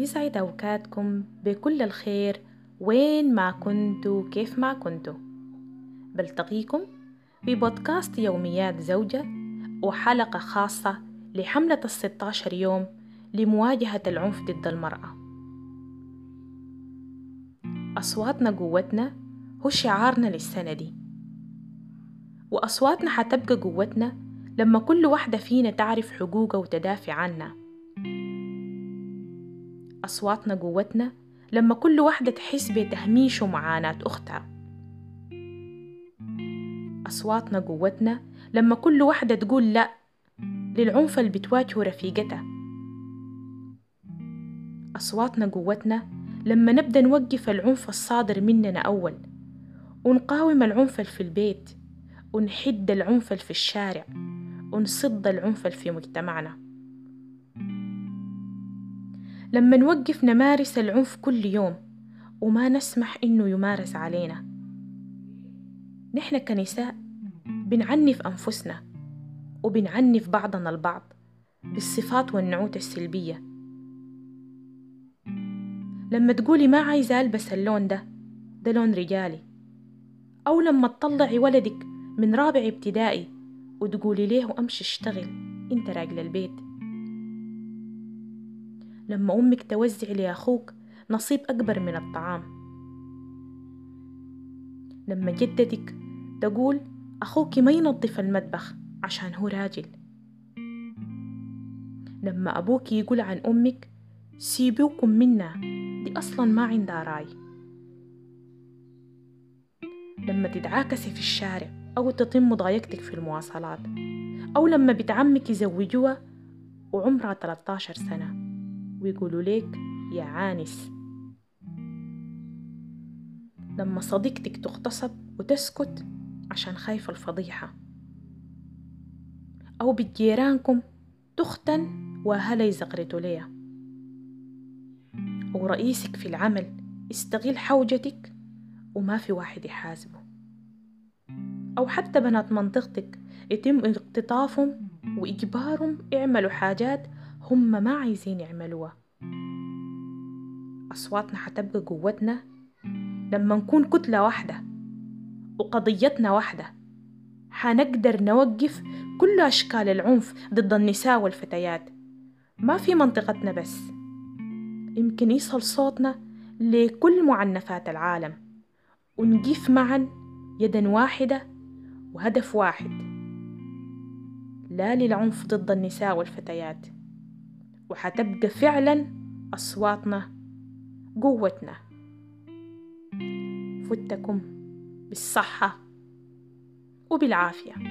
يسعد أوقاتكم بكل الخير وين ما كنتوا كيف ما كنتوا. بلتقيكم في بودكاست يوميات زوجة وحلقة خاصة لحملة الستاشر يوم لمواجهة العنف ضد المرأة. أصواتنا قوتنا هو شعارنا للسنة دي. وأصواتنا حتبقى قوتنا لما كل واحدة فينا تعرف حقوقها وتدافع عنها. أصواتنا قوتنا لما كل واحدة تحس بتهميش ومعاناة أختها. أصواتنا قوتنا لما كل واحدة تقول لأ للعنف اللي بتواجهه رفيقتها. أصواتنا قوتنا لما نبدأ نوقف العنف الصادر مننا أول ونقاوم العنف في البيت ونحد العنف في الشارع ونصد العنف في مجتمعنا. لما نوقف نمارس العنف كل يوم وما نسمح إنه يمارس علينا. نحن كنساء بنعنف أنفسنا وبنعنف بعضنا البعض بالصفات والنعوت السلبية. لما تقولي ما عايزة ألبس اللون ده ده لون رجالي. أو لما تطلعي ولدك من رابع ابتدائي وتقولي ليه أمشي اشتغل أنت راجل البيت. لما أمك توزع لأخوك نصيب أكبر من الطعام. لما جدتك تقول أخوك ما ينظف المطبخ عشان هو راجل. لما أبوك يقول عن أمك سيبوكم منا دي أصلا ما عندها راي. لما تتعاكسي في الشارع أو تتم مضايقتك في المواصلات أو لما بنت عمك يزوجوها وعمرها 13 سنة. ويقولوا ليك يا عانس. لما صديقتك تغتصب وتسكت عشان خايفة الفضيحة. أو بجيرانكم تختن وأهلها يزغرتوا ليها أو رئيسك في العمل يستغل حوجتك وما في واحد يحاسبه. أو حتى بنات منطقتك يتم اقتطافهم وإجبارهم يعملوا حاجات هم ما عايزين يعملوها. أصواتنا حتبقى قوتنا لما نكون كتلة واحدة وقضيتنا واحدة. حنقدر نوقف كل أشكال العنف ضد النساء والفتيات. ما في منطقتنا بس. يمكن يصل صوتنا لكل معنفات العالم. ونقف معا يدا واحدة وهدف واحد. لا للعنف ضد النساء والفتيات. وحتبقى فعلا أصواتنا قوتنا. فتكم بالصحة وبالعافية.